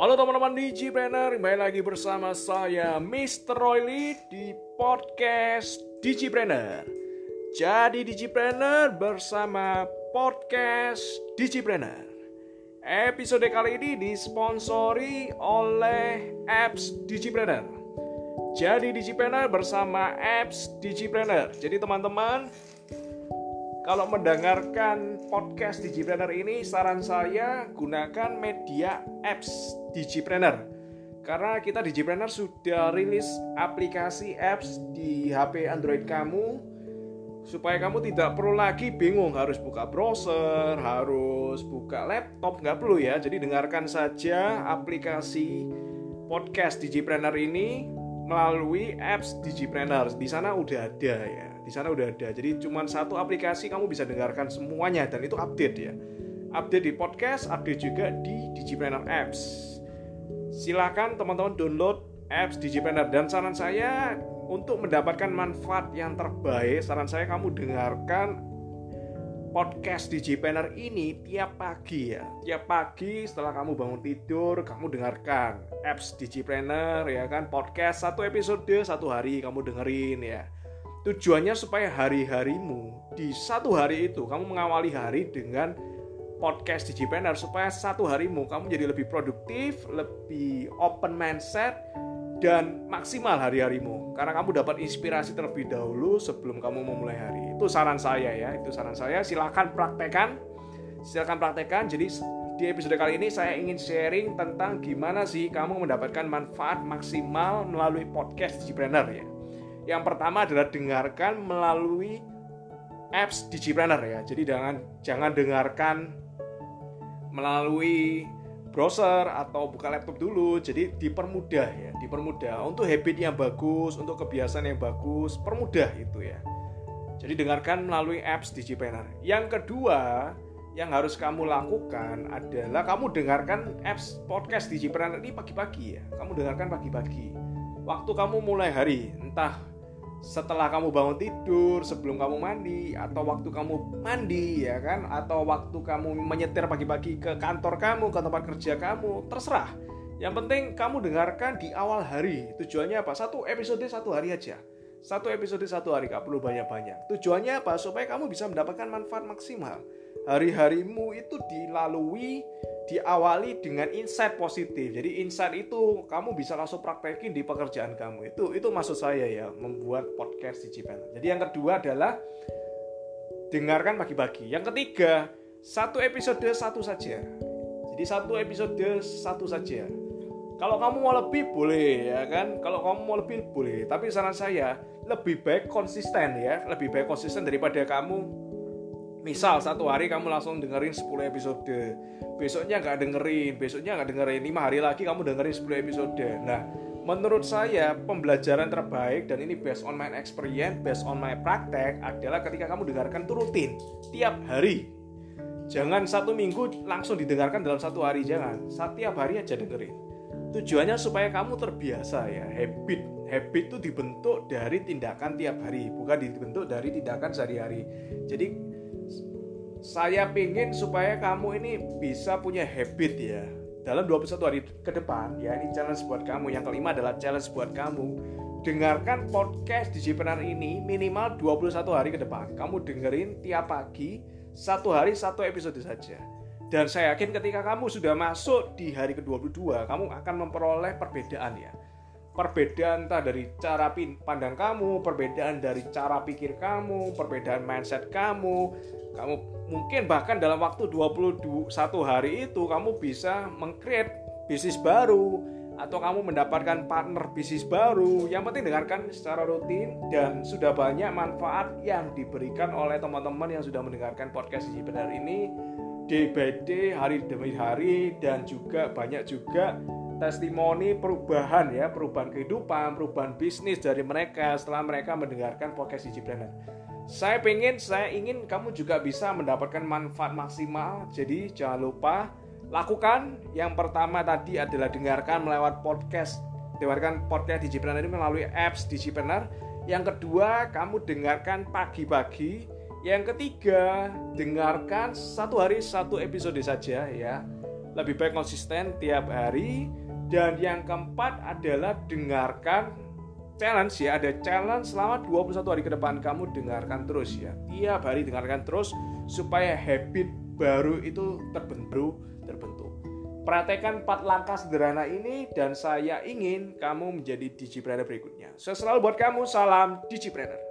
Halo teman-teman Digipreneur, kembali lagi bersama saya Mr. Royli di podcast Digipreneur. Jadi Digipreneur bersama podcast Digipreneur. Episode kali ini disponsori oleh apps Digipreneur. Jadi Digipreneur bersama apps Digipreneur. Jadi teman-teman kalau mendengarkan podcast Digipreneur ini, saran saya gunakan media apps Digipreneur. Karena kita Digipreneur sudah rilis aplikasi apps di HP Android kamu supaya kamu tidak perlu lagi bingung harus buka browser, harus buka laptop, nggak perlu ya. Jadi dengarkan saja aplikasi podcast Digipreneur ini melalui apps Digipreneur. Di sana udah ada ya di sana udah ada. Jadi cuma satu aplikasi kamu bisa dengarkan semuanya dan itu update ya. Update di podcast, update juga di Digipreneur Apps. Silakan teman-teman download apps Digipreneur dan saran saya untuk mendapatkan manfaat yang terbaik, saran saya kamu dengarkan podcast Digipreneur ini tiap pagi ya. Tiap pagi setelah kamu bangun tidur, kamu dengarkan apps Digipreneur ya kan podcast satu episode satu hari kamu dengerin ya Tujuannya supaya hari-harimu di satu hari itu kamu mengawali hari dengan podcast Digipreneur supaya satu harimu kamu jadi lebih produktif, lebih open mindset dan maksimal hari-harimu karena kamu dapat inspirasi terlebih dahulu sebelum kamu memulai hari. Itu saran saya ya, itu saran saya. Silakan praktekkan. Silakan praktekkan. Jadi di episode kali ini saya ingin sharing tentang gimana sih kamu mendapatkan manfaat maksimal melalui podcast Digipreneur ya. Yang pertama adalah dengarkan melalui apps Digipreneur ya. Jadi jangan jangan dengarkan melalui browser atau buka laptop dulu. Jadi dipermudah ya, dipermudah untuk habit yang bagus, untuk kebiasaan yang bagus, permudah itu ya. Jadi dengarkan melalui apps Digipreneur. Yang kedua, yang harus kamu lakukan adalah kamu dengarkan apps podcast Digipreneur ini pagi-pagi ya. Kamu dengarkan pagi-pagi. Waktu kamu mulai hari, entah setelah kamu bangun tidur, sebelum kamu mandi, atau waktu kamu mandi, ya kan, atau waktu kamu menyetir pagi-pagi ke kantor kamu, ke tempat kerja kamu, terserah. Yang penting kamu dengarkan di awal hari. Tujuannya apa? Satu episode satu hari aja. Satu episode satu hari, gak perlu banyak-banyak. Tujuannya apa? Supaya kamu bisa mendapatkan manfaat maksimal. Hari-harimu itu dilalui diawali dengan insight positif. Jadi insight itu kamu bisa langsung praktekin di pekerjaan kamu. Itu itu maksud saya ya membuat podcast di Cipen. Jadi yang kedua adalah dengarkan pagi-pagi. Yang ketiga, satu episode satu saja. Jadi satu episode satu saja. Kalau kamu mau lebih boleh ya kan. Kalau kamu mau lebih boleh. Tapi saran saya lebih baik konsisten ya. Lebih baik konsisten daripada kamu Misal satu hari kamu langsung dengerin 10 episode. Besoknya nggak dengerin Besoknya nggak dengerin. 5 hari lagi kamu dengerin 10 episode. Nah menurut saya pembelajaran terbaik Dan ini based on my experience Based on my praktek Adalah ketika kamu dengarkan itu rutin Tiap hari. Jangan satu minggu langsung didengarkan dalam satu hari Jangan. Setiap hari aja dengerin. Tujuannya supaya kamu terbiasa ya Habit. Habit itu dibentuk dari tindakan tiap hari Bukan dibentuk dari tindakan sehari-hari. Jadi saya ingin supaya kamu ini bisa punya habit ya. Dalam 21 hari ke depan ya ini challenge buat kamu. Yang kelima adalah challenge buat kamu. Dengarkan podcast Digipreneur ini minimal 21 hari ke depan. Kamu dengerin tiap pagi satu hari satu episode saja. Dan saya yakin ketika kamu sudah masuk di hari ke-22 kamu akan memperoleh perbedaan ya perbedaan entah dari cara pandang kamu, perbedaan dari cara pikir kamu, perbedaan mindset kamu. Kamu mungkin bahkan dalam waktu 21 hari itu kamu bisa mengcreate bisnis baru atau kamu mendapatkan partner bisnis baru. Yang penting dengarkan secara rutin dan sudah banyak manfaat yang diberikan oleh teman-teman yang sudah mendengarkan podcast ini benar ini day by day, hari demi hari dan juga banyak juga testimoni perubahan ya, perubahan kehidupan, perubahan bisnis dari mereka setelah mereka mendengarkan podcast Digipreneur. Saya pengen, saya ingin kamu juga bisa mendapatkan manfaat maksimal. Jadi jangan lupa lakukan. Yang pertama tadi adalah dengarkan melewat podcast. Dengarkan podcast Digipreneur ini melalui apps Digipreneur. Yang kedua, kamu dengarkan pagi-pagi. Yang ketiga, dengarkan satu hari satu episode saja ya lebih baik konsisten tiap hari dan yang keempat adalah dengarkan challenge ya ada challenge selama 21 hari ke depan kamu dengarkan terus ya tiap hari dengarkan terus supaya habit baru itu terbentuk terbentuk Praktekan 4 langkah sederhana ini dan saya ingin kamu menjadi digipreneur berikutnya. Saya selalu buat kamu, salam digipreneur.